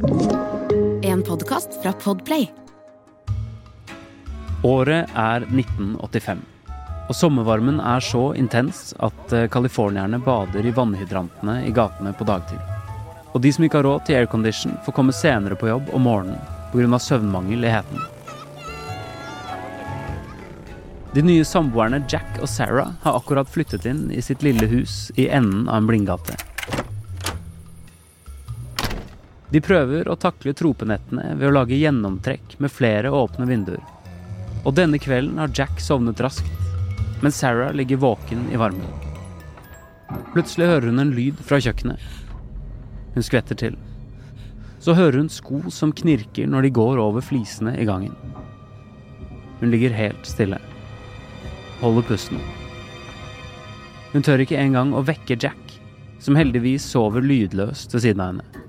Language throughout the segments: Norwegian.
En podkast fra Podplay. Året er 1985. Og sommervarmen er så intens at eh, californierne bader i vannhydrantene i gatene på dagtid. Og de som ikke har råd til aircondition, får komme senere på jobb om morgenen pga. søvnmangel i heten. De nye samboerne Jack og Sarah har akkurat flyttet inn i sitt lille hus i enden av en blindgate. De prøver å takle tropenettene ved å lage gjennomtrekk med flere åpne vinduer. Og denne kvelden har Jack sovnet raskt, mens Sarah ligger våken i varmen. Plutselig hører hun en lyd fra kjøkkenet. Hun skvetter til. Så hører hun sko som knirker når de går over flisene i gangen. Hun ligger helt stille holder pusten. Hun tør ikke engang å vekke Jack, som heldigvis sover lydløst ved siden av henne.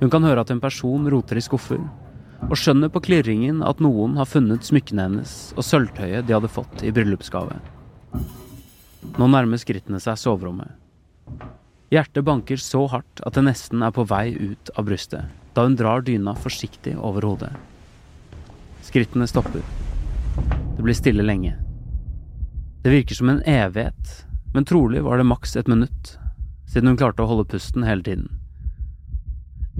Hun kan høre at en person roter i skuffer, og skjønner på klirringen at noen har funnet smykkene hennes og sølvtøyet de hadde fått i bryllupsgave. Nå nærmer skrittene seg soverommet. Hjertet banker så hardt at det nesten er på vei ut av brystet, da hun drar dyna forsiktig over hodet. Skrittene stopper. Det blir stille lenge. Det virker som en evighet, men trolig var det maks et minutt, siden hun klarte å holde pusten hele tiden.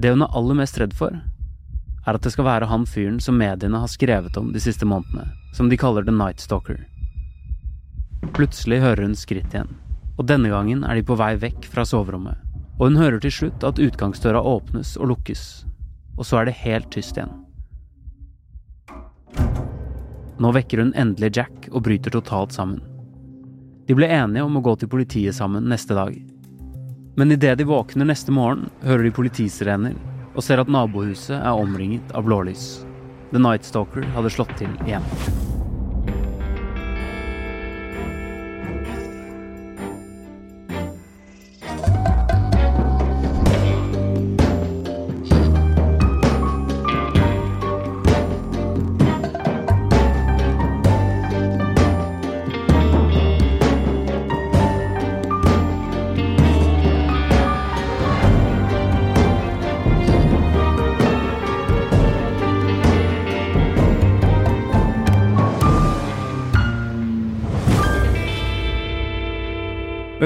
Det hun er aller mest redd for, er at det skal være han fyren som mediene har skrevet om de siste månedene, som de kaller The Night Stalker. Plutselig hører hun skritt igjen, og denne gangen er de på vei vekk fra soverommet, og hun hører til slutt at utgangsdøra åpnes og lukkes, og så er det helt tyst igjen. Nå vekker hun endelig Jack og bryter totalt sammen. De ble enige om å gå til politiet sammen neste dag. Men idet de våkner neste morgen, hører de politisirener og ser at nabohuset er omringet av blålys. The Night Stalker hadde slått til igjen.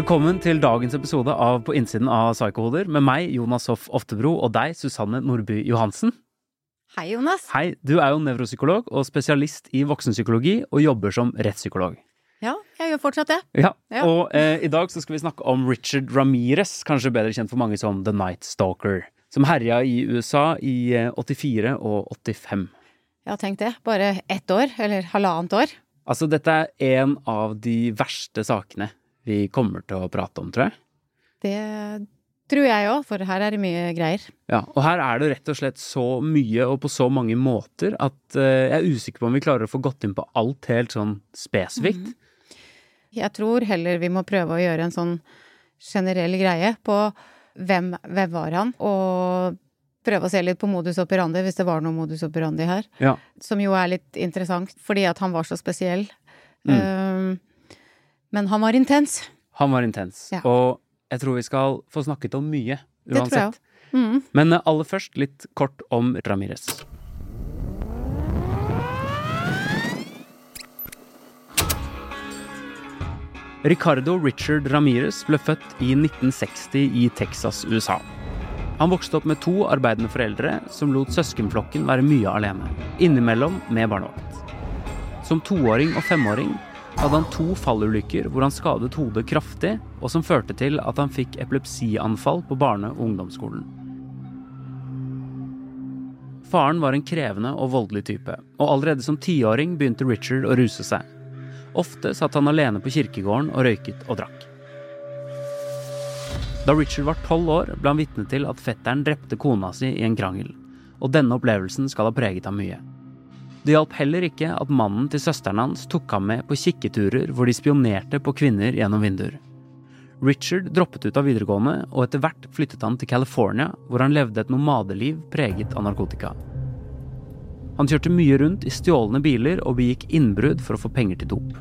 Velkommen til dagens episode av På innsiden av Psykohoder med meg, Jonas Hoff Oftebro, og deg, Susanne Nordby Johansen. Hei, Jonas. Hei, du er jo nevropsykolog og spesialist i voksenpsykologi og jobber som rettspsykolog. Ja, jeg gjør fortsatt det. Ja, Ja. Og eh, i dag så skal vi snakke om Richard Ramirez, kanskje bedre kjent for mange som The Night Stalker, som herja i USA i eh, 84 og 85. Ja, tenk det. Bare ett år, eller halvannet år. Altså, dette er en av de verste sakene vi kommer til å prate om, tror jeg. Det tror jeg òg, for her er det mye greier. Ja, og her er det rett og slett så mye og på så mange måter at eh, jeg er usikker på om vi klarer å få gått inn på alt helt sånn spesifikt. Jeg tror heller vi må prøve å gjøre en sånn generell greie på hvem, hvem var han, og prøve å se litt på modus operandi, hvis det var noe modus operandi her. Ja. Som jo er litt interessant, fordi at han var så spesiell. Mm. Um, men han var intens. Han var intens. Ja. Og jeg tror vi skal få snakket om mye, Det tror jeg uansett. Mm. Men eh, aller først litt kort om Ramirez. Ricardo Richard Ramirez ble født i 1960 i Texas, USA. Han vokste opp med to arbeidende foreldre som lot søskenflokken være mye alene, innimellom med barnevakt. Som toåring og femåring hadde han to fallulykker hvor han skadet hodet kraftig, og som førte til at han fikk epilepsianfall på barne- og ungdomsskolen. Faren var en krevende og voldelig type, og allerede som tiåring begynte Richard å ruse seg. Ofte satt han alene på kirkegården og røyket og drakk. Da Richard var tolv år, ble han vitne til at fetteren drepte kona si i en krangel, og denne opplevelsen skal ha preget ham mye. Det hjalp heller ikke at mannen til søsteren hans tok ham med på kikketurer hvor de spionerte på kvinner gjennom vinduer. Richard droppet ut av videregående, og etter hvert flyttet han til California, hvor han levde et nomadeliv preget av narkotika. Han kjørte mye rundt i stjålne biler og begikk innbrudd for å få penger til dop.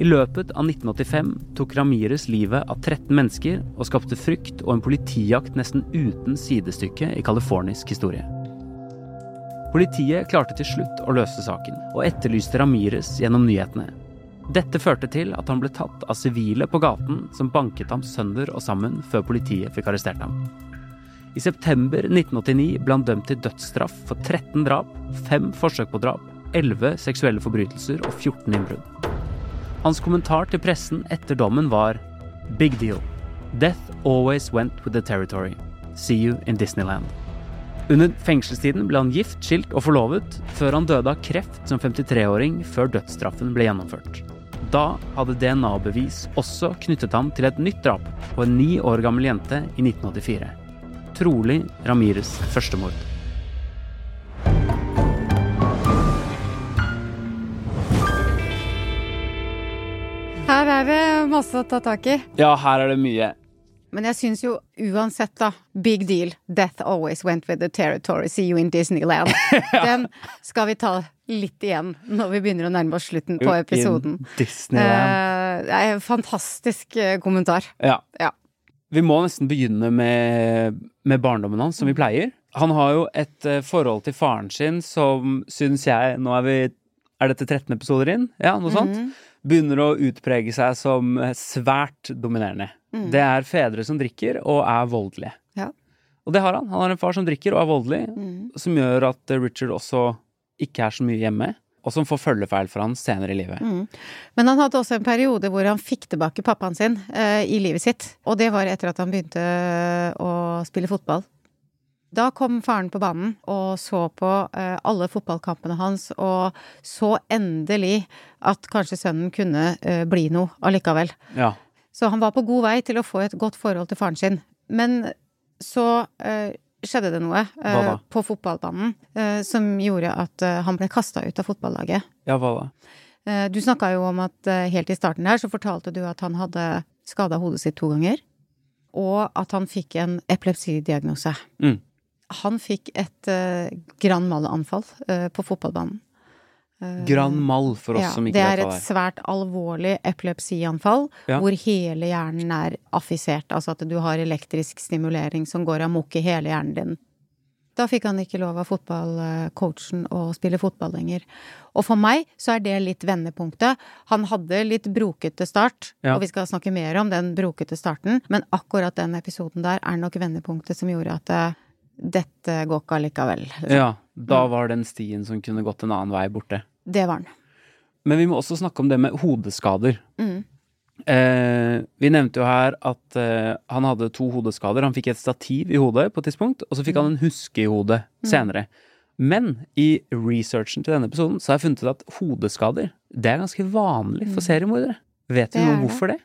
I løpet av 1985 tok Ramires livet av 13 mennesker og skapte frykt og en politijakt nesten uten sidestykke i californisk historie. Politiet klarte til slutt å løse saken, og etterlyste Ramires gjennom nyhetene. Dette førte til at han ble tatt av sivile på gaten som banket ham sønder og sammen før politiet fikk arrestert ham. I september 1989 ble han dømt til dødsstraff for 13 drap, 5 forsøk på drap, 11 seksuelle forbrytelser og 14 innbrudd. Hans kommentar til pressen etter dommen var Big deal. Death always went with the territory. See you in Disneyland. Under fengselstiden ble han gift, skilt og forlovet, før han døde av kreft som 53-åring før dødsstraffen ble gjennomført. Da hadde DNA-bevis også knyttet ham til et nytt drap på en ni år gammel jente i 1984. Trolig Ramires første mord. Her er det masse å ta tak i. Ja, her er det mye. Men jeg syns jo uansett, da, big deal. Death always went with the territory. See you in Disneyland. Den skal vi ta litt igjen når vi begynner å nærme oss slutten på episoden. Disneyland. Eh, det er en fantastisk eh, kommentar. Ja. Ja. Vi må nesten begynne med, med barndommen hans, som vi pleier. Han har jo et eh, forhold til faren sin som syns jeg Nå er vi Er dette 13 episoder inn? Ja, noe sånt? Mhm. Begynner å utprege seg som svært dominerende. Det er fedre som drikker og er voldelige. Ja. Og det har han. Han har en far som drikker og er voldelig, mm. som gjør at eh, Richard også ikke er så mye hjemme. Og som får følgefeil for han senere i livet. Mm. Men han hadde også en periode hvor han fikk tilbake pappaen sin eh, i livet sitt. Og det var etter at han begynte å spille fotball. Da kom faren på banen og så på eh, alle fotballkampene hans, og så endelig at kanskje sønnen kunne eh, bli noe allikevel. Ja. Så han var på god vei til å få et godt forhold til faren sin. Men så eh, skjedde det noe eh, på fotballbanen eh, som gjorde at eh, han ble kasta ut av fotballaget. ja, hva da? Eh, Du snakka jo om at eh, helt i starten her så fortalte du at han hadde skada hodet sitt to ganger. Og at han fikk en epilepsidiagnose. Mm. Han fikk et uh, grand mal-anfall på fotballbanen. Eh, Grand mal, for oss ja, som ikke vet er det et det er. svært alvorlig epilepsianfall, Ja. hvor hele hjernen er affisert, altså at du har elektrisk stimulering som går amok i hele hjernen din. Da fikk han ikke lov av fotballcoachen å spille fotball lenger. Og for meg så er det litt vendepunktet. Han hadde litt brokete start, Ja. og vi skal snakke mer om den brokete starten, men akkurat den episoden der er nok vendepunktet som gjorde at eh, dette går ikke allikevel. liksom. Ja, da var den stien som kunne gått en annen vei, borte. Det var han. Men vi må også snakke om det med hodeskader. Mm. Eh, vi nevnte jo her at eh, han hadde to hodeskader. Han fikk et stativ i hodet på et tidspunkt, og så fikk han en huske i hodet senere. Men i researchen til denne episoden så har jeg funnet ut at hodeskader det er ganske vanlig for seriemordere. Vet du noe om hvorfor det?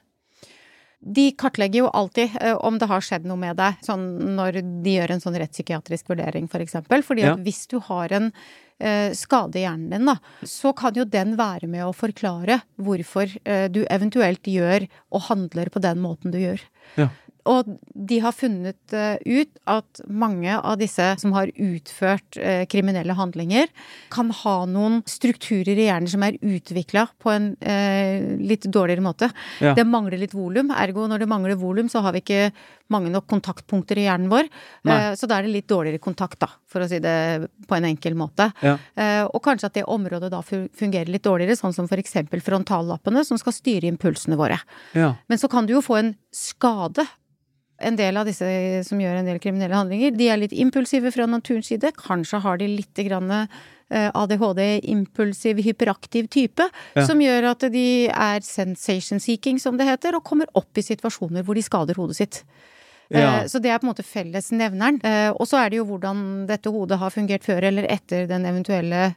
De kartlegger jo alltid eh, om det har skjedd noe med deg, sånn når de gjør en sånn rettspsykiatrisk vurdering, for eksempel. Fordi Ja. at hvis du har en eh, skade i hjernen din, da, så kan jo den være med å forklare hvorfor eh, du eventuelt gjør og handler på den måten du gjør. Ja. Og de har funnet eh, ut at mange av disse som har utført eh, kriminelle handlinger, kan ha noen strukturer i hjernen som er utvikla på en eh, litt dårligere måte. Ja. Det mangler litt volum, ergo når det mangler volum, så har vi ikke mange nok kontaktpunkter i hjernen vår. Nei. Så da er det litt dårligere kontakt, da, for å si det på en enkel måte. Ja. Og kanskje at det området da fungerer litt dårligere, sånn som eksempel frontallappene, som skal styre impulsene våre. Ja. Men så kan du jo få en skade. En del av disse som gjør en del kriminelle handlinger, de er litt impulsive fra naturens side. Kanskje har de litt grann eh, ADHD, impulsiv, hyperaktiv type, Ja. som gjør at de er sensation seeking, som det heter, og kommer opp i situasjoner hvor de skader hodet sitt. Ja. Eh, Så det er på en måte fellesnevneren. Eh, Og så er det jo hvordan dette hodet har fungert før eller etter den eventuelle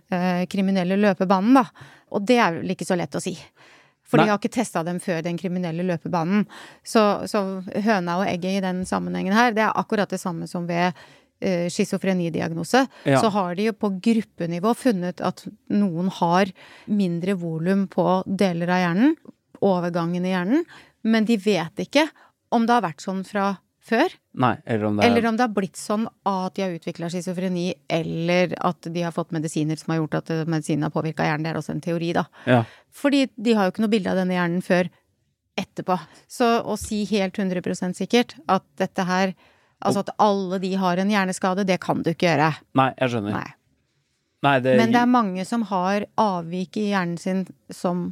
kriminelle løpebanen, da. Og det er vel ikke så lett å si. For Nei. jeg har ikke testa dem før den kriminelle løpebanen. Så, så høna og egget i den sammenhengen her, det er akkurat det samme som ved uh, schizofrenidiagnose. Ja. Så har de jo på gruppenivå funnet at noen har mindre volum på deler av hjernen, overgangen i hjernen, men de vet ikke om det har vært sånn fra før. Nei, eller om det er Eller om det har blitt sånn at de har utvikla schizofreni, eller at de har fått medisiner som har gjort at medisinen har påvirka hjernen. Det er også en teori, da. Ja. Fordi de har jo ikke noe bilde av denne hjernen før etterpå. Så å si helt 100% sikkert at dette her Altså at alle de har en hjerneskade, det kan du ikke gjøre. Nei, jeg skjønner. Nei. Nei, det, Men det er mange som har avvik i hjernen sin som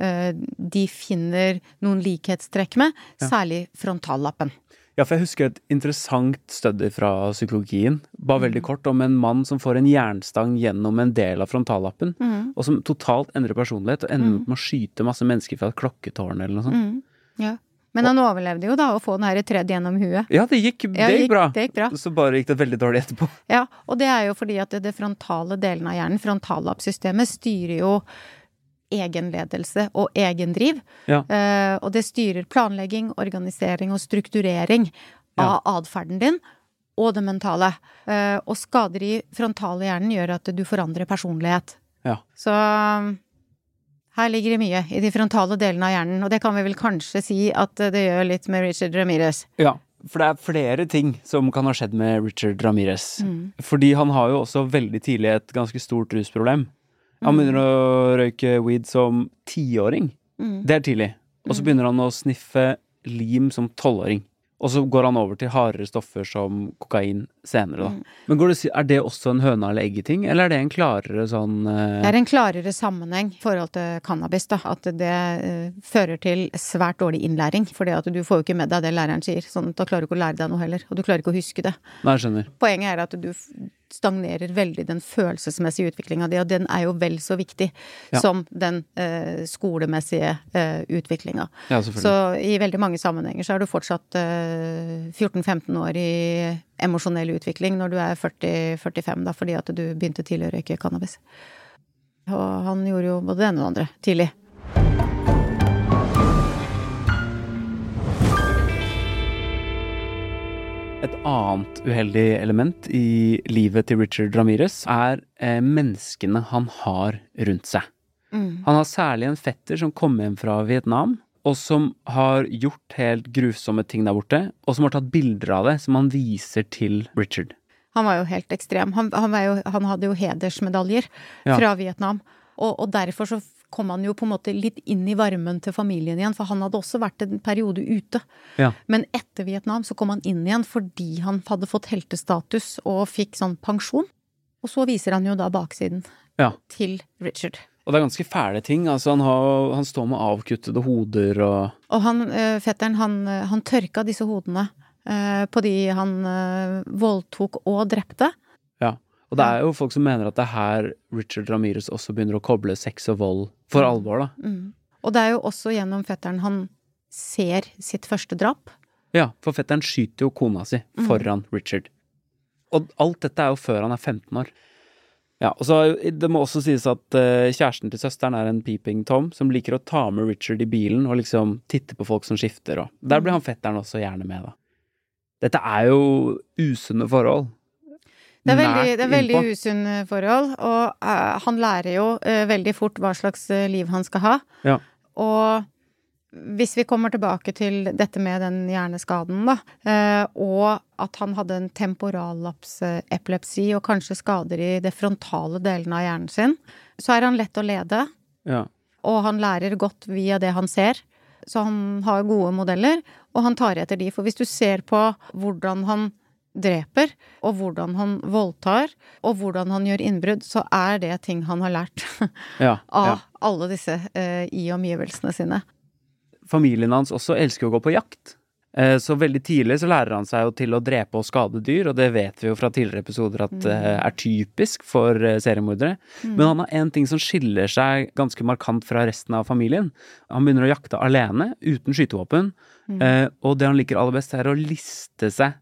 eh, de finner noen likhetstrekk med, særlig frontallappen. Ja, for jeg husker et interessant study fra psykologien, bare Mm. veldig kort, om en mann som får en jernstang gjennom en del av frontallappen, Mm. og som totalt endrer personlighet, og ender opp med å skyte masse mennesker fra et klokketårn eller noe sånt. Mm. Ja. Men han overlevde jo da å få den her tredd gjennom huet. Ja, det gikk, det Ja, gikk bra. Det gikk bra. Så bare gikk det veldig dårlig etterpå. Ja, og det er jo fordi at det, det frontale delen av hjernen, frontallappsystemet, styrer jo egenledelse og egendriv. Ja. Uh, og det styrer planlegging, organisering og strukturering av atferden din og det mentale. Uh, og skader i frontale hjernen gjør at du forandrer personlighet. Ja. Så um, her ligger det mye i de frontale delene av hjernen, og det kan vi vel kanskje si at det gjør litt med Richard Ramirez. Ja, for det er flere ting som kan ha skjedd med Richard Ramirez. Mm. Fordi han har jo også veldig tidlig et ganske stort rusproblem. Han Mm. begynner å røyke weed som tiåring. Mm. Det er tidlig. Og så begynner han å sniffe lim som tolvåring. Og så går han over til hardere stoffer som kokain senere, da. Mm. Men går det, er det også en høna eller egget-ting, eller er det en klarere sånn uh... Det er en klarere sammenheng i forhold til cannabis, da. At det uh, fører til svært dårlig innlæring. For du får jo ikke med deg det læreren sier. Sånn da klarer du ikke å lære deg noe heller. Og du klarer ikke å huske det. Nei, jeg skjønner. Poenget er at du stagnerer veldig den følelsesmessige utviklinga di, og den er jo vel så viktig Ja. som den eh, skolemessige eh, utviklinga. Ja, Så i veldig mange sammenhenger så er du fortsatt eh, 14-15 år i emosjonell utvikling når du er 40-45, da, fordi at du begynte tidlig å røyke cannabis. Og han gjorde jo både det ene og det andre tidlig. Et annet uheldig element i livet til Richard Ramirez er eh, menneskene han har rundt seg. Mm. Han har særlig en fetter som kom hjem fra Vietnam, og som har gjort helt grusomme ting der borte, og som har tatt bilder av det, som han viser til Richard. Han var jo helt ekstrem. Han, han, var jo, han hadde jo hedersmedaljer Ja. fra Vietnam. Og, og derfor så kom han jo på en måte litt inn i varmen til familien igjen, for han hadde også vært en periode ute. Ja. Men etter Vietnam så kom han inn igjen fordi han hadde fått heltestatus og fikk sånn pensjon. Og så viser han jo da baksiden Ja. til Richard. Og det er ganske fæle ting. Altså, han, har, han står med avkuttede hoder og Og han, eh, fetteren, han, eh, han tørka disse hodene eh, på de han eh, voldtok og drepte. Ja. Og det er jo folk som mener at det er her Richard Ramirez også begynner å koble sex og vold for alvor, da. Mm. Og det er jo også gjennom fetteren han ser sitt første drap. Ja, for fetteren skyter jo kona si foran Richard. Og alt dette er jo før han er 15 år. Ja, og så Det må også sies at eh, kjæresten til søsteren er en peeping Tom som liker å ta med Richard i bilen og liksom titte på folk som skifter, og der blir han fetteren også gjerne med, da. Dette er jo usunne forhold. Det er veldig, det er veldig usunn forhold, og uh, han lærer jo uh, veldig fort hva slags eh, liv han skal ha. Ja. Og hvis vi kommer tilbake til dette med den hjerneskaden, da, eh, og at han hadde en temporallapsepilepsi og kanskje skader i det frontale delen av hjernen sin, så er han lett å lede, Ja. og han lærer godt via det han ser. Så han har gode modeller, og han tar etter de. For hvis du ser på hvordan han dreper, og hvordan han voldtar, og hvordan han gjør innbrudd, så er det ting han har lært Ja, av ja. alle disse eh, i omgivelsene sine. Familien hans også elsker å gå på jakt. Eh, Så veldig tidlig så lærer han seg jo til å drepe og skade dyr, og det vet vi jo fra tidligere episoder at eh, er typisk for eh, seriemordere. Men han har en ting som skiller seg ganske markant fra resten av familien. Han begynner å jakte alene, uten skytevåpen, eh, og det han liker aller best, er å liste seg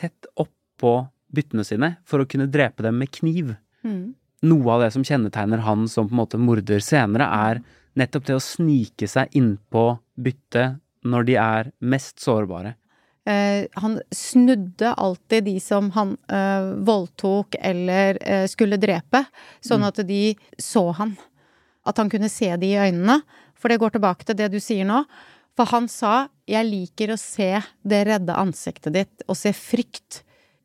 tett oppå byttene sine for å kunne drepe dem med kniv. Mm. Noe av det som kjennetegner han som på en måte morder senere, er nettopp det å snike seg innpå byttet når de er mest sårbare. Eh, han snudde alltid de som han eh, voldtok eller eh, skulle drepe, sånn at de så han. At han kunne se de i øynene. For det går tilbake til det du sier nå. For han sa 'jeg liker å se det redde ansiktet ditt og se frykt'.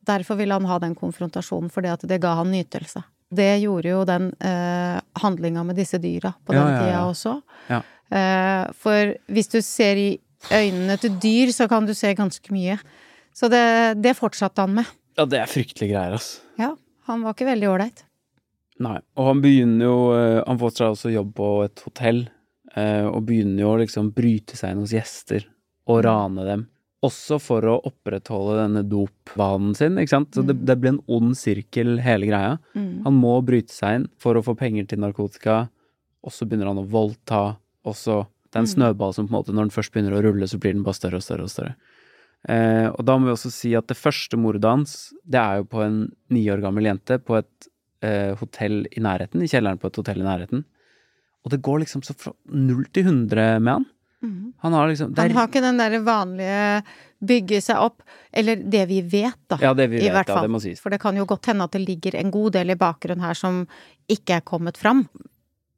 Derfor ville han ha den konfrontasjonen, fordi at det ga han nytelse. Det gjorde jo den eh, handlinga med disse dyra på Ja, den ja, tida ja. også. Ja. Eh, for hvis du ser i øynene til dyr, så kan du se ganske mye. Så det, det fortsatte han med. Ja, det er fryktelige greier, ass. Ja, han var ikke veldig ålreit. Nei. Og han begynner jo eh, Han får seg også jobb på et hotell, og begynner jo å liksom bryte seg inn hos gjester og rane dem. Også for å opprettholde denne dopvanen sin, ikke sant. Så det, det blir en ond sirkel, hele greia. Mm. Han må bryte seg inn for å få penger til narkotika, og så begynner han å voldta, og så Det er en Mm. snøball som på en måte, når den først begynner å rulle, så blir den bare større og større og større. Eh, og da må vi også si at det første mordet hans, det er jo på en ni år gammel jente på et eh, hotell i nærheten, i kjelleren på et hotell i nærheten. Og det går liksom så fra null til hundre med han. Mm. Han har liksom der... Han har ikke den derre vanlige bygge seg opp, eller det vi vet, da. Ja, det vi I vet, fall. ja, det må sies. For det kan jo godt hende at det ligger en god del i bakgrunnen her som ikke er kommet fram.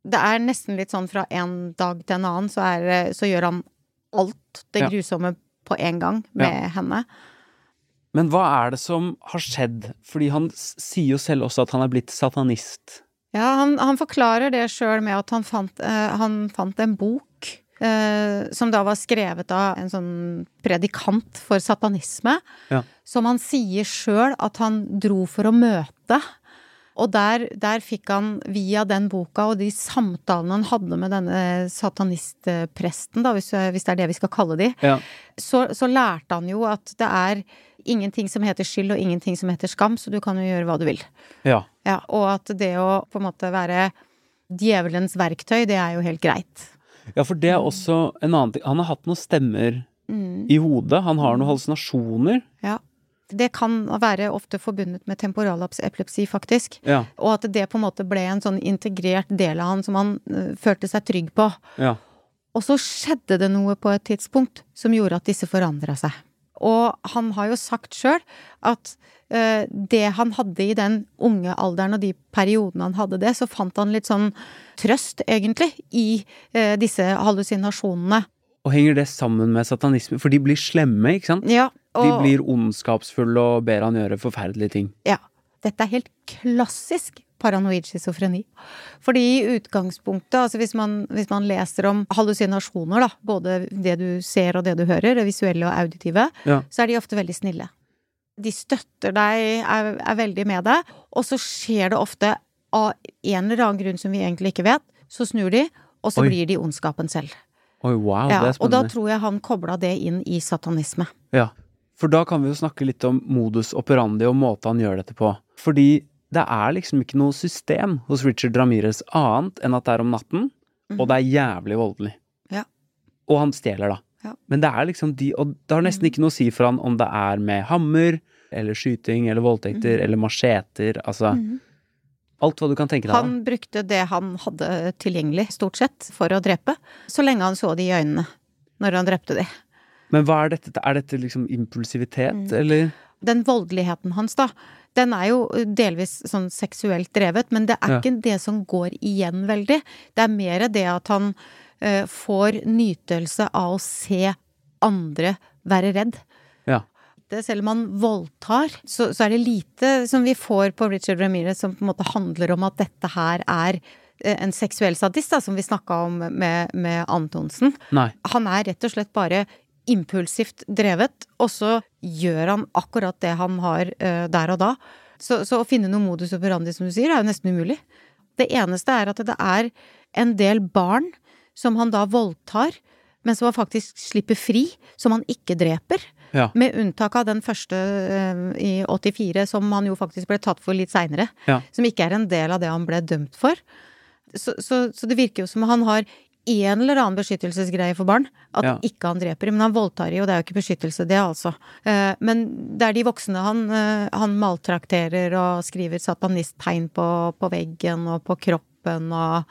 Det er nesten litt sånn fra en dag til en annen, så, er, så gjør han alt det Ja. grusomme på en gang med henne. Men hva er det som har skjedd? Fordi han sier jo selv også at han er blitt satanist. Ja, han, han forklarer det sjøl med at han fant, uh, han fant en bok uh, som da var skrevet av en sånn predikant for satanisme, Ja. som han sier sjøl at han dro for å møte. Og der, der fikk han, via den boka og de samtalene han hadde med denne satanistpresten, da, hvis, hvis det er det vi skal kalle de, Ja. så, så lærte han jo at det er ingenting som heter skyld og ingenting som heter skam, så du kan jo gjøre hva du vil. Ja. Ja, og at det å på en måte være djevelens verktøy, det er jo helt greit. ja, for det er også en annen ting. Han har hatt noen stemmer Mm, i hodet. Han har noen hallusinasjoner. ja. Det kan være ofte forbundet med temporalepilepsi, faktisk. Ja. Og at det på en måte ble en sånn integrert del av han som han uh, følte seg trygg på. Ja. Og så skjedde det noe på et tidspunkt som gjorde at disse forandra seg. Og han har jo sagt sjøl at uh, det han hadde i den unge alderen og de periodene han hadde det, så fant han litt sånn trøst, egentlig, i uh, disse hallusinasjonene. Og henger det sammen med satanisme? For de blir slemme, ikke sant? Ja, De blir ondskapsfulle og ber han gjøre forferdelige ting. ja, dette er helt klassisk paranoid schizofreni. Fordi i utgangspunktet, altså hvis man, hvis man leser om hallusinasjoner, da, både det du ser og det du hører, det visuelle og auditive, Ja. så er de ofte veldig snille. De støtter deg, er, er veldig med deg, og så skjer det ofte av en eller annen grunn som vi egentlig ikke vet, så snur de, og så Oi. blir de ondskapen selv. Oi, wow, Ja, det er spennende. og da tror jeg han kobla det inn i satanisme. Ja. For da kan vi jo snakke litt om modus operandi og måten han gjør dette på. Fordi det er liksom ikke noe system hos Richard Ramires annet enn at det er om natten, og det er jævlig voldelig. Ja. Og han stjeler, da. Ja. Men det er liksom de Og det har nesten ikke noe å si for han om det er med hammer, eller skyting, eller voldtekter, eller macheter, altså Alt hva du kan tenke deg. Han brukte det han hadde tilgjengelig, stort sett, for å drepe, så lenge han så de i øynene når han drepte de. Men hva er dette? Er dette liksom impulsivitet, Mm. eller? Den voldeligheten hans, da, den er jo delvis sånn seksuelt drevet, men det er Ja. ikke det som går igjen veldig. Det er mer det at han uh, får nytelse av å se andre være redd. Ja. Det, selv om han voldtar, så, så er det lite som vi får på Richard Ramirez som på en måte handler om at dette her er eh, en seksuell sadist, da, som vi snakka om med, med Antonsen. Nei. Han er rett og slett bare impulsivt drevet, og så gjør han akkurat det han har eh, der og da. Så, så å finne noe modus operandi, som du sier, er jo nesten umulig. Det eneste er at det er en del barn som han da voldtar, men som han faktisk slipper fri, som han ikke dreper. Ja. Med unntak av den første eh, i 84, som han jo faktisk ble tatt for litt seinere. Ja. Som ikke er en del av det han ble dømt for. Så, så, så det virker jo som han har en eller annen beskyttelsesgreie for barn. At Ja. ikke han dreper, men han voldtar jo, det er jo ikke beskyttelse, det altså. Eh, men det er de voksne han, eh, han maltrakterer og skriver satanisttegn på, på veggen og på kroppen og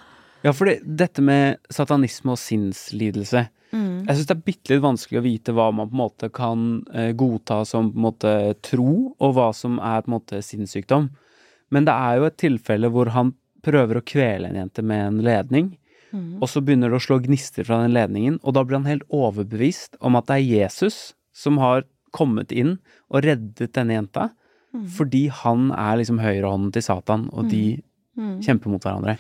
Ja, for det, dette med satanisme og sinnslidelse Jeg syns det er bitte litt vanskelig å vite hva man på en måte kan eh, godta som på en måte tro, og hva som er på en måte sinnssykdom. Men det er jo et tilfelle hvor han prøver å kvele en jente med en ledning. Mm. og så begynner det å slå gnister fra den ledningen, og da blir han helt overbevist om at det er Jesus som har kommet inn og reddet denne jenta, Mm. fordi han er liksom høyrehånden til Satan, og de Mm. kjemper mot hverandre.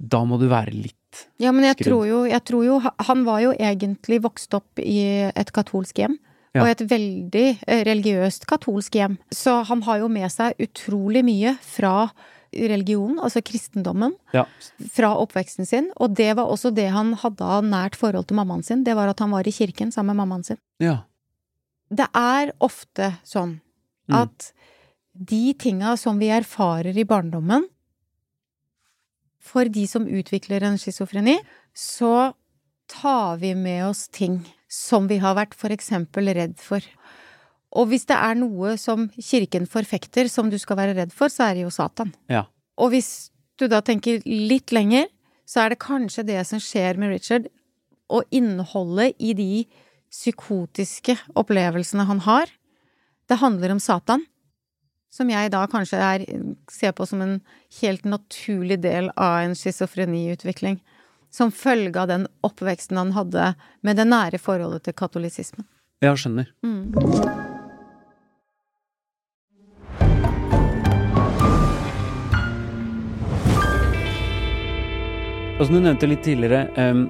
Da må du være litt Ja, men jeg tror, jo, jeg tror jo Han var jo egentlig vokst opp i et katolsk hjem. Ja. Og et veldig eh, religiøst katolsk hjem. Så han har jo med seg utrolig mye fra religionen, altså kristendommen, Ja. fra oppveksten sin. Og det var også det han hadde av nært forhold til mammaen sin. Det var at han var i kirken sammen med mammaen sin. Ja. Det er ofte sånn Mm. at de tinga som vi erfarer i barndommen For de som utvikler en schizofreni, så tar vi med oss ting som vi har vært for eksempel redd for. Og hvis det er noe som kirken forfekter som du skal være redd for, så er det jo Satan. Ja. Og hvis du da tenker litt lenger, så er det kanskje det som skjer med Richard, og innholdet i de psykotiske opplevelsene han har. Det handler om Satan, som jeg da kanskje er, ser på som en helt naturlig del av en schizofreniutvikling. Som følge av den oppveksten han hadde med det nære forholdet til katolisismen. Ja, skjønner. Mm. Og som du nevnte litt tidligere, um,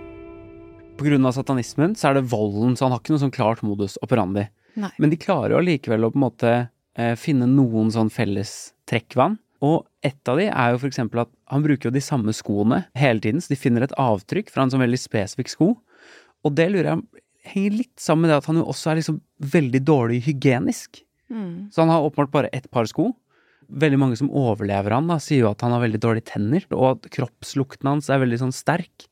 av satanismen så er det volden, så han har ikke noe sånn klart modus operandi. Nei. Men de klarer jo allikevel å på en måte eh, finne noen sånn felles trekkvann. Og ett av de er jo eksempel at han bruker jo de samme skoene hele tiden, så de finner et avtrykk fra en sånn veldig spesifikk sko. Og det lurer jeg henger litt sammen med det at han jo også er liksom veldig dårlig hygienisk. Mm. Så han har åpenbart bare ett par sko. Veldig mange som overlever han, da, sier jo at han har veldig dårlige tenner, og at kroppslukten hans er veldig sånn sterk.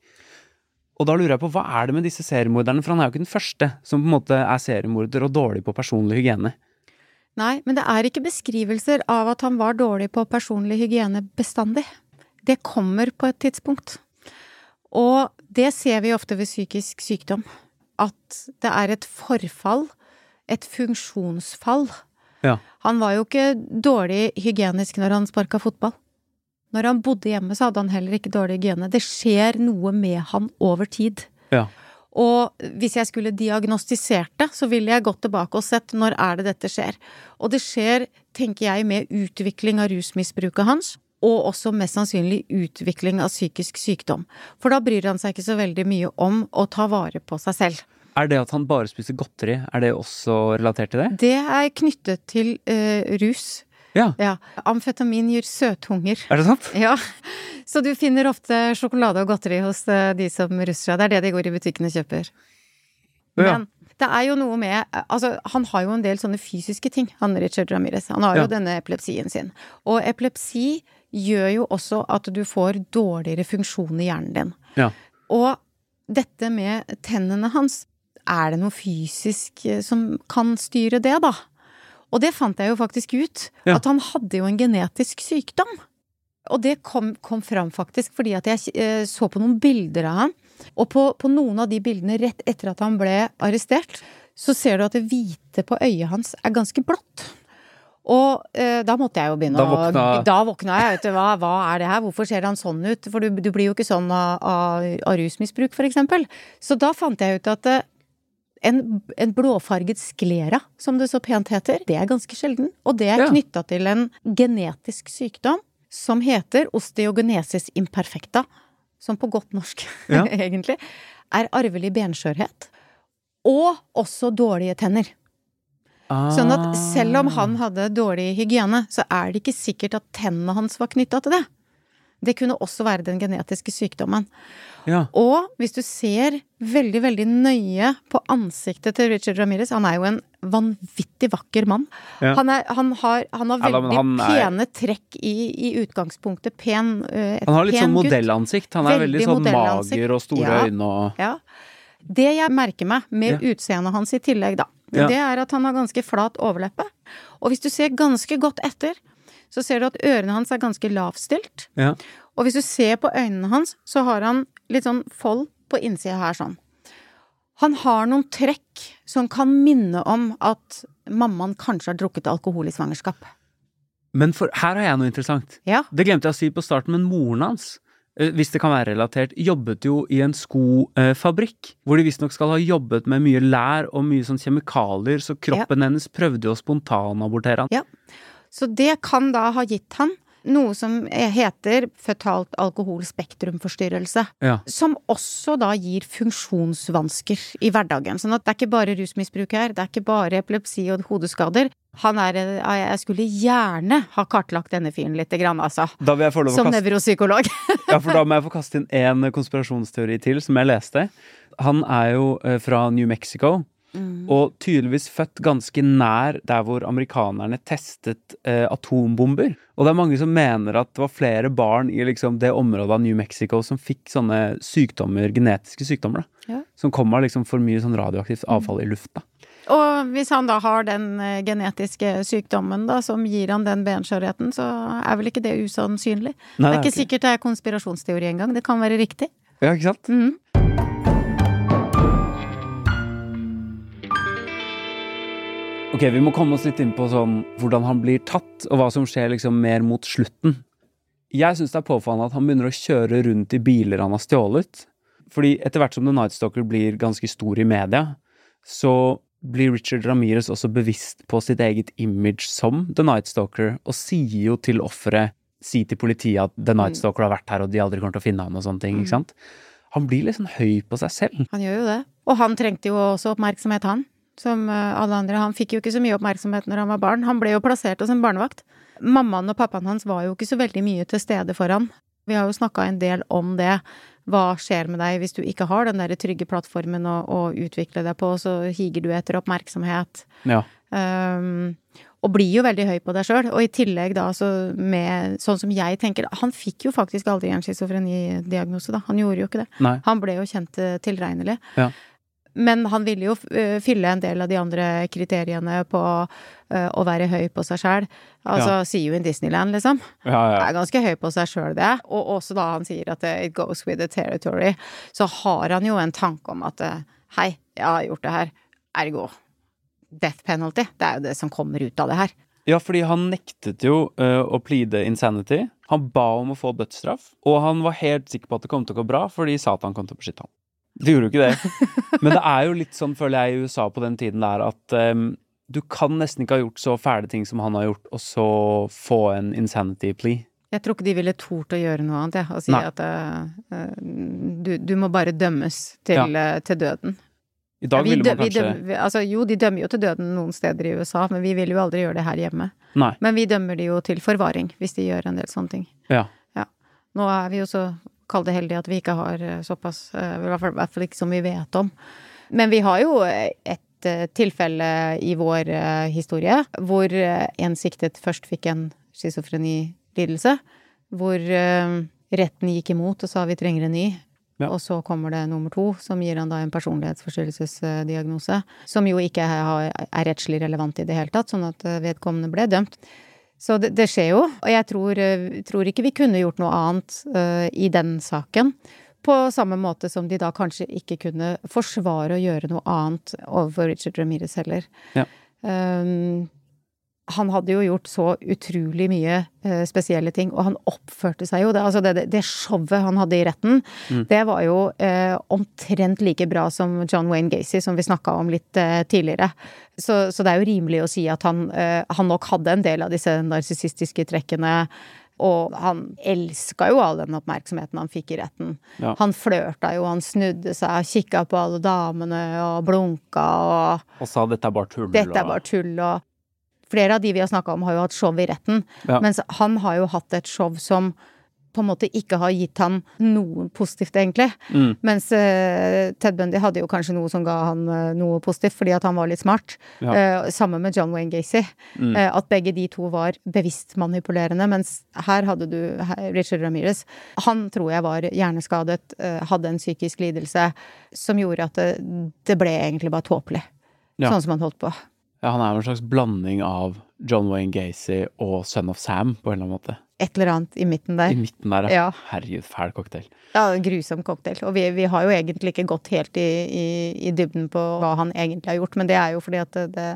Og da lurer jeg på, hva er det med disse seriemorderne, for han er jo ikke den første som på en måte er seriemorder og dårlig på personlig hygiene. Nei, men det er ikke beskrivelser av at han var dårlig på personlig hygiene bestandig. Det kommer på et tidspunkt. Og det ser vi ofte ved psykisk sykdom. At det er et forfall, et funksjonsfall. Ja. Han var jo ikke dårlig hygienisk når han sparka fotball. Når han bodde hjemme, så hadde han heller ikke dårlig hygiene. Det skjer noe med han over tid. Ja. Og hvis jeg skulle diagnostisert det, så ville jeg gått tilbake og sett når er det dette skjer. Og det skjer, tenker jeg, med utvikling av rusmisbruket hans, og også mest sannsynlig utvikling av psykisk sykdom. For da bryr han seg ikke så veldig mye om å ta vare på seg selv. Er det at han bare spiser godteri, er det også relatert til det? Det er knyttet til uh, rus. Ja. Ja. Amfetamin gir søthunger. Er det sant? Ja, så du finner ofte sjokolade og godteri hos eh, de som russer seg. Det er det de går i butikken og kjøper. Ja. Men det er jo noe med Altså, han har jo en del sånne fysiske ting, han Richard Ramirez. Han har jo Ja. denne epilepsien sin. Og epilepsi gjør jo også at du får dårligere funksjon i hjernen din. Ja. Og dette med tennene hans, er det noe fysisk eh, som kan styre det, da? Og det fant jeg jo faktisk ut. Ja. At han hadde jo en genetisk sykdom. Og det kom, kom fram faktisk fordi at jeg eh, så på noen bilder av han. Og på, på noen av de bildene rett etter at han ble arrestert, så ser du at det hvite på øyet hans er ganske blått. Og eh, da måtte jeg jo begynne Da våkna- å Da våkna jeg. Vet du, hva, hva er det her? Hvorfor ser han sånn ut? For du, du blir jo ikke sånn av, av, av rusmisbruk, eksempel. Så da fant jeg ut at eh, en, en blåfarget sklera, som det så pent heter, det er ganske sjelden. Og det er Ja. knytta til en genetisk sykdom som heter osteogenesis imperfecta. Som på godt norsk, Ja. egentlig, er arvelig benskjørhet. Og også dårlige tenner. Sånn at selv om han hadde dårlig hygiene, så er det ikke sikkert at tennene hans var knytta til det. Det kunne også være den genetiske sykdommen. Ja. Og hvis du ser veldig, veldig nøye på ansiktet til Richard Ramirez Han er jo en vanvittig vakker mann. Ja. Han, er, han, har, han har veldig han er- pene trekk i, i utgangspunktet. Pen, gutt. Han har litt sånn modellansikt. Han er veldig, Veldig sånn mager og store Ja. øyne og Ja. Det jeg merker meg med Ja. utseendet hans i tillegg, da, Ja. det er at han har ganske flat overleppe. Og hvis du ser ganske godt etter, så ser du at ørene hans er ganske lavstilt. Ja. Og hvis du ser på øynene hans, så har han litt sånn fold på innsida her sånn. Han har noen trekk som kan minne om at mammaen kanskje har drukket alkohol i svangerskap. Men for, her har jeg noe interessant. Ja. Det glemte jeg å si på starten, men moren hans eh, hvis det kan være relatert, jobbet jo i en skofabrikk. Hvor de visstnok skal ha jobbet med mye lær og mye sånn kjemikalier, så kroppen hennes prøvde jo å spontanabortere han. Ja. Så det kan da ha gitt han noe som heter føtalt alkoholspektrumforstyrrelse. Ja. Som også da gir funksjonsvansker i hverdagen. Sånn at det er ikke bare rusmisbruk her, det er ikke bare epilepsi og hodeskader. Han er Jeg skulle gjerne ha kartlagt denne fyren litt, altså. Som nevropsykolog. Ja, for da må jeg få kaste inn én konspirasjonsteori til, som jeg leste. Han er jo eh, fra New Mexico, og tydeligvis født ganske nær der hvor amerikanerne testet eh, atombomber. Og det er mange som mener at det var flere barn i liksom, det området av New Mexico som fikk sånne sykdommer, genetiske sykdommer, da. Ja. Som kom av liksom for mye sånn radioaktivt avfall i lufta. Og hvis han da har den eh, genetiske sykdommen da, som gir han den benskjørheten, så er vel ikke det usannsynlig. Nei, det er ikke sikkert det er konspirasjonsteori engang, det kan være riktig. Ja, ikke sant? Mhm. Ok, vi må komme oss litt inn på sånn hvordan han blir tatt, og hva som skjer liksom mer mot slutten. Jeg syns det er påfallende at han begynner å kjøre rundt i biler han har stjålet. Fordi etter hvert som The Night Stalker blir ganske stor i media, så blir Richard Ramirez også bevisst på sitt eget image som The Night Stalker, og sier jo til offeret Si til politiet at The Night Stalker har vært her, og de aldri kommer til å finne han og sånne ting, ikke sant? Han blir sånn høy på seg selv. Han gjør jo det. Og han trengte jo også oppmerksomhet, han. Som eh, alle andre. Han fikk jo ikke så mye oppmerksomhet når han var barn. Han ble jo plassert hos en barnevakt. Mammaen og pappaen hans var jo ikke så veldig mye til stede for han. Vi har jo snakka en del om det. Hva skjer med deg hvis du ikke har den der trygge plattformen å, å utvikle deg på, så higer du etter oppmerksomhet. Ja. Um, og blir jo veldig høy på deg sjøl. Og i tillegg da så med Sånn som jeg tenker Han fikk jo faktisk aldri en schizofrenidiagnose, da. Han gjorde jo ikke det. Nei. Han ble jo kjent eh, tilregnelig. Ja. Men han ville jo eh, fylle en del av de andre kriteriene på eh, å være høy på seg sjæl. Altså Ja. see you in Disneyland, liksom. Ja, ja. Er ganske høy på seg sjøl, det. Og også da han sier at eh, it goes with the territory, så har han jo en tanke om at hei, jeg har gjort det her, ergo death penalty. Det er jo det som kommer ut av det her. Ja, fordi han nektet jo uh, å pleade insanity. Han ba om å få dødsstraff, og han var helt sikker på at det kom til å gå bra, fordi Satan kom til å beskytte ham. Det gjorde jo ikke det. Men det er jo litt sånn, føler jeg, i USA på den tiden der at um, du kan nesten ikke ha gjort så fæle ting som han har gjort, og så få en insanity plea. Jeg tror ikke de ville tort å gjøre noe annet, jeg. Og si Nei. at eh, du, du må bare dømmes til, eh, til døden. I dag vi ville man kanskje dømmer- altså, jo, de dømmer jo til døden noen steder i USA, men vi vil jo aldri gjøre det her hjemme. Nei. Men vi dømmer de jo til forvaring, hvis de gjør en del sånne ting. Ja. Nå er vi jo så kall det heldig at vi ikke har eh, såpass, eh, i hvert fall, ikke som vi vet om. Men vi har jo et eh, tilfelle i vår historie hvor en siktet først fikk en schizofrenilidelse, hvor retten gikk imot og sa vi trenger en ny. Ja. Og så kommer det nummer to, som gir han da en personlighetsforstyrrelsesdiagnose. Som jo ikke er, rettslig relevant i det hele tatt, sånn at vedkommende ble dømt. Så det, det skjer jo, og jeg tror, eh, tror ikke vi kunne gjort noe annet uh, i den saken. På samme måte som de da kanskje ikke kunne forsvare å gjøre noe annet overfor Richard Ramirez heller. Ja. Um, han hadde jo gjort så utrolig mye eh, spesielle ting, og han oppførte seg jo det, Altså, det, det showet han hadde i retten, Mm. det var jo eh, omtrent like bra som John Wayne Gacy, som vi snakka om litt eh, tidligere. Så, så det er jo rimelig å si at han, eh, han nok hadde en del av disse narsissistiske trekkene. Og han elska jo all den oppmerksomheten han fikk i retten. Ja. Han flørta jo, han snudde seg, kikka på alle damene og blunka og Og sa dette er bare tull. dette er bare tull og Flere av de vi har snakka om, har jo hatt show i retten. Ja. Mens han har jo hatt et show som på en måte ikke har gitt han noe positivt, egentlig. Mm. Mens uh, Ted Bundy hadde jo kanskje noe som ga han uh, noe positivt, fordi at han var litt smart. Ja. Uh, sammen med John Wayne Gacy. Mm. At begge de to var bevisst manipulerende. Mens her hadde du her, Richard Ramirez. Han tror jeg var hjerneskadet, hadde en psykisk lidelse som gjorde at det, det ble egentlig bare tåpelig. Ja. Sånn som han holdt på. Ja, han er jo en slags blanding av John Wayne Gacy og Son of Sam, på en eller annen måte. Et eller annet i midten der. I midten der, Ja. Herregud, fæl cocktail. Ja, grusom cocktail. Og vi, vi har jo egentlig ikke gått helt i, i, i dybden på hva han egentlig har gjort, men det er jo fordi at det, det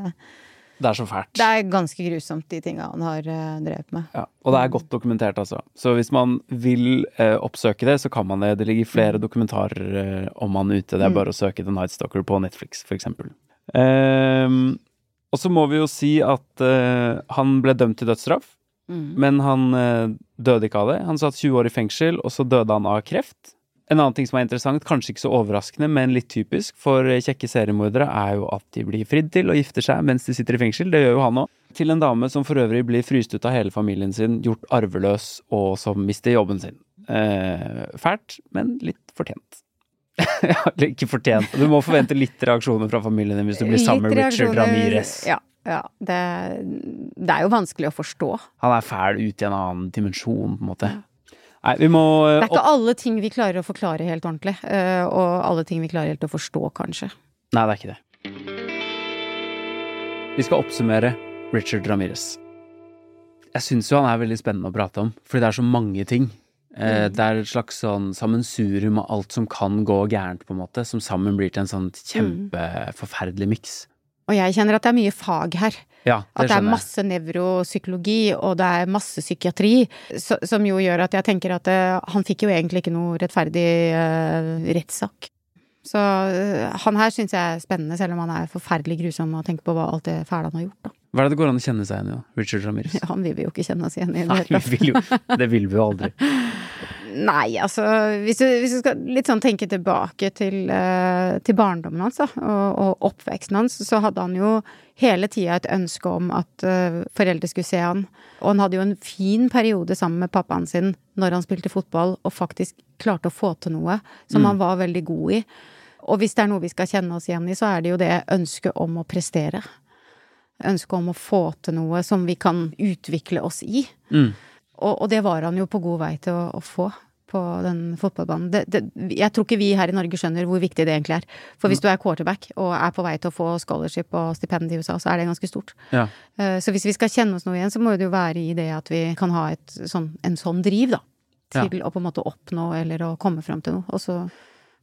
Det er så fælt. Det er ganske grusomt, de tinga han har uh, drevet med. Ja, og det er godt dokumentert, altså. Så hvis man vil eh, oppsøke det, så kan man det. Det ligger flere dokumentarer eh, om han ute. Det er bare å søke The Night Stalker på Netflix, for eksempel. Um, og så må vi jo si at han ble dømt til dødsstraff, mm. men han døde ikke av det. Han satt 20 år i fengsel, og så døde han av kreft. En annen ting som er interessant, kanskje ikke så overraskende, men litt typisk for kjekke seriemordere, er jo at de blir fridd til og gifter seg mens de sitter i fengsel. Det gjør jo han òg. Til en dame som for øvrig blir fryst ut av hele familien sin, gjort arveløs og som mister jobben sin. Eh, fælt, men litt fortjent. ikke fortjent. Du må forvente litt reaksjoner fra familien din hvis du blir sammen med Richard Ramirez. Ja, ja. Det, det, er jo vanskelig å forstå. Han er fæl ut i en annen dimensjon, på en måte. Nei, vi må Det er ikke alle ting vi klarer å forklare helt ordentlig. Eh, og alle ting vi klarer helt å forstå, kanskje. Nei, det er ikke det. Vi skal oppsummere Richard Ramirez. Jeg syns jo han er veldig spennende å prate om, fordi det er så mange ting. Eh, mm. Det er et slags sånn sammensurium av alt som kan gå gærent, på en måte, som sammen blir til en sånn mm. kjempeforferdelig miks. Og jeg kjenner at det er mye fag her. Ja, det at det er masse nevropsykologi, og det er masse psykiatri, så, som jo gjør at jeg tenker at det, eh, han fikk jo egentlig ikke noe rettferdig uh, rettssak. Så uh, han her syns jeg er spennende, selv om han er forferdelig grusom å tenke på hva alt det fæle han har gjort, da. Hva er det det går an å kjenne seg igjen i, Richard Ramirez? Ja, han vil vi jo ikke kjenne oss igjen i. Nei, vi vil jo, det vil vi jo aldri. Nei, altså hvis du, hvis du, skal litt sånn tenke tilbake til, uh, til barndommen hans da, og, og, oppveksten hans, så hadde han jo hele tida et ønske om at uh, foreldre skulle se han. Og han hadde jo en fin periode sammen med pappaen sin når han spilte fotball, og faktisk klarte å få til noe som mm. han var veldig god i. Og hvis det er noe vi skal kjenne oss igjen i, så er det jo det ønsket om å prestere. Ønsket om å få til noe som vi kan utvikle oss i. Mm. Og, og, det var han jo på god vei til å, å få på den fotballbanen. Det, det, jeg tror ikke vi her i Norge skjønner hvor viktig det egentlig er. For hvis mm. du er quarterback og er på vei til å få scholarship og stipend i USA, så er det ganske stort. Ja. Uh, så hvis vi skal kjenne oss noe igjen, så må det jo være i det at vi kan ha et, sånn, en sånn driv, da. Til ja. å på en måte oppnå eller å komme fram til noe. Og så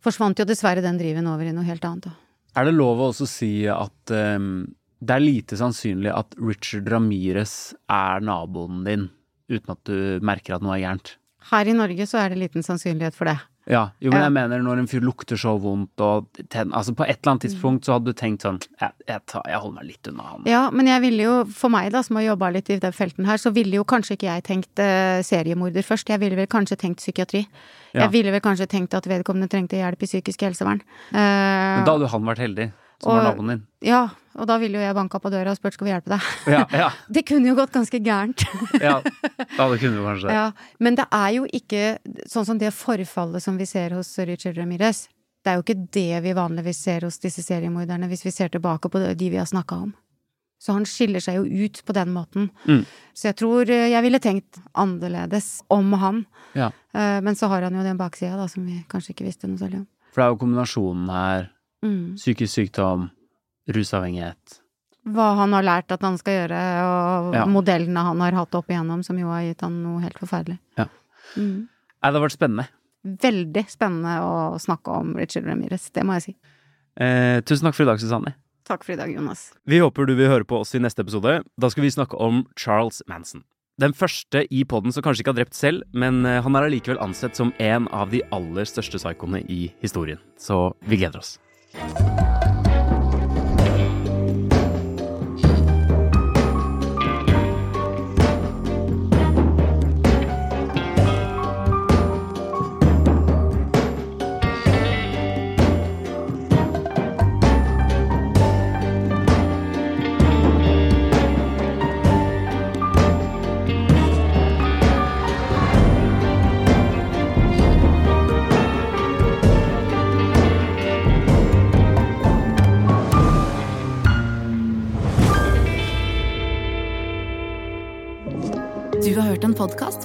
forsvant jo dessverre den driven over i noe helt annet, da. Er det lov å også si at um, det er lite sannsynlig at Richard Ramirez er naboen din, uten at du merker at noe er gærent? Her i Norge så er det liten sannsynlighet for det. Ja, jo, men jeg mener når en fyr lukter så vondt og ten, Altså, på et eller annet tidspunkt så hadde du tenkt sånn Jeg, jeg, tar, jeg holder meg litt unna han. Ja, men jeg ville jo, for meg da, som har jobba litt i den felten her, så ville jo kanskje ikke jeg tenkt uh, seriemorder først. Jeg ville vel kanskje tenkt psykiatri. Ja. Jeg ville vel kanskje tenkt at vedkommende trengte hjelp i psykisk helsevern. Uh, men da hadde jo han vært heldig som og, var naboen din. Ja, og da ville jo jeg banka på døra og spurt skal vi hjelpe deg. Ja, ja. Det kunne jo gått ganske gærent. ja, ja, det kunne jo kanskje. Ja, men det er jo ikke sånn som det forfallet som vi ser hos Richard Ramirez. Det er jo ikke det vi vanligvis ser hos disse seriemorderne, hvis vi ser tilbake på de vi har snakka om. Så han skiller seg jo ut på den måten. Mm. Så jeg tror eh, jeg ville tenkt annerledes om han. Ja. Eh, men så har han jo den baksida, da, som vi kanskje ikke visste noe særlig om. For det er jo kombinasjonen her Mm. Psykisk sykdom, rusavhengighet. Hva han har lært at han skal gjøre, og ja. modellene han har hatt opp igjennom, som jo har gitt han noe helt forferdelig. Ja. Mm. Det har vært spennende. Veldig spennende å snakke om Richard Ramirez, det må jeg si. Eh, tusen takk for i dag, Susanne. Takk for i dag, Jonas. Vi håper du vil høre på oss i neste episode. Da skal vi snakke om Charles Manson. Den første i poden som kanskje ikke har drept selv, men eh, han er allikevel ansett som en av de aller største psykoene i historien. Så vi gleder oss. Podkast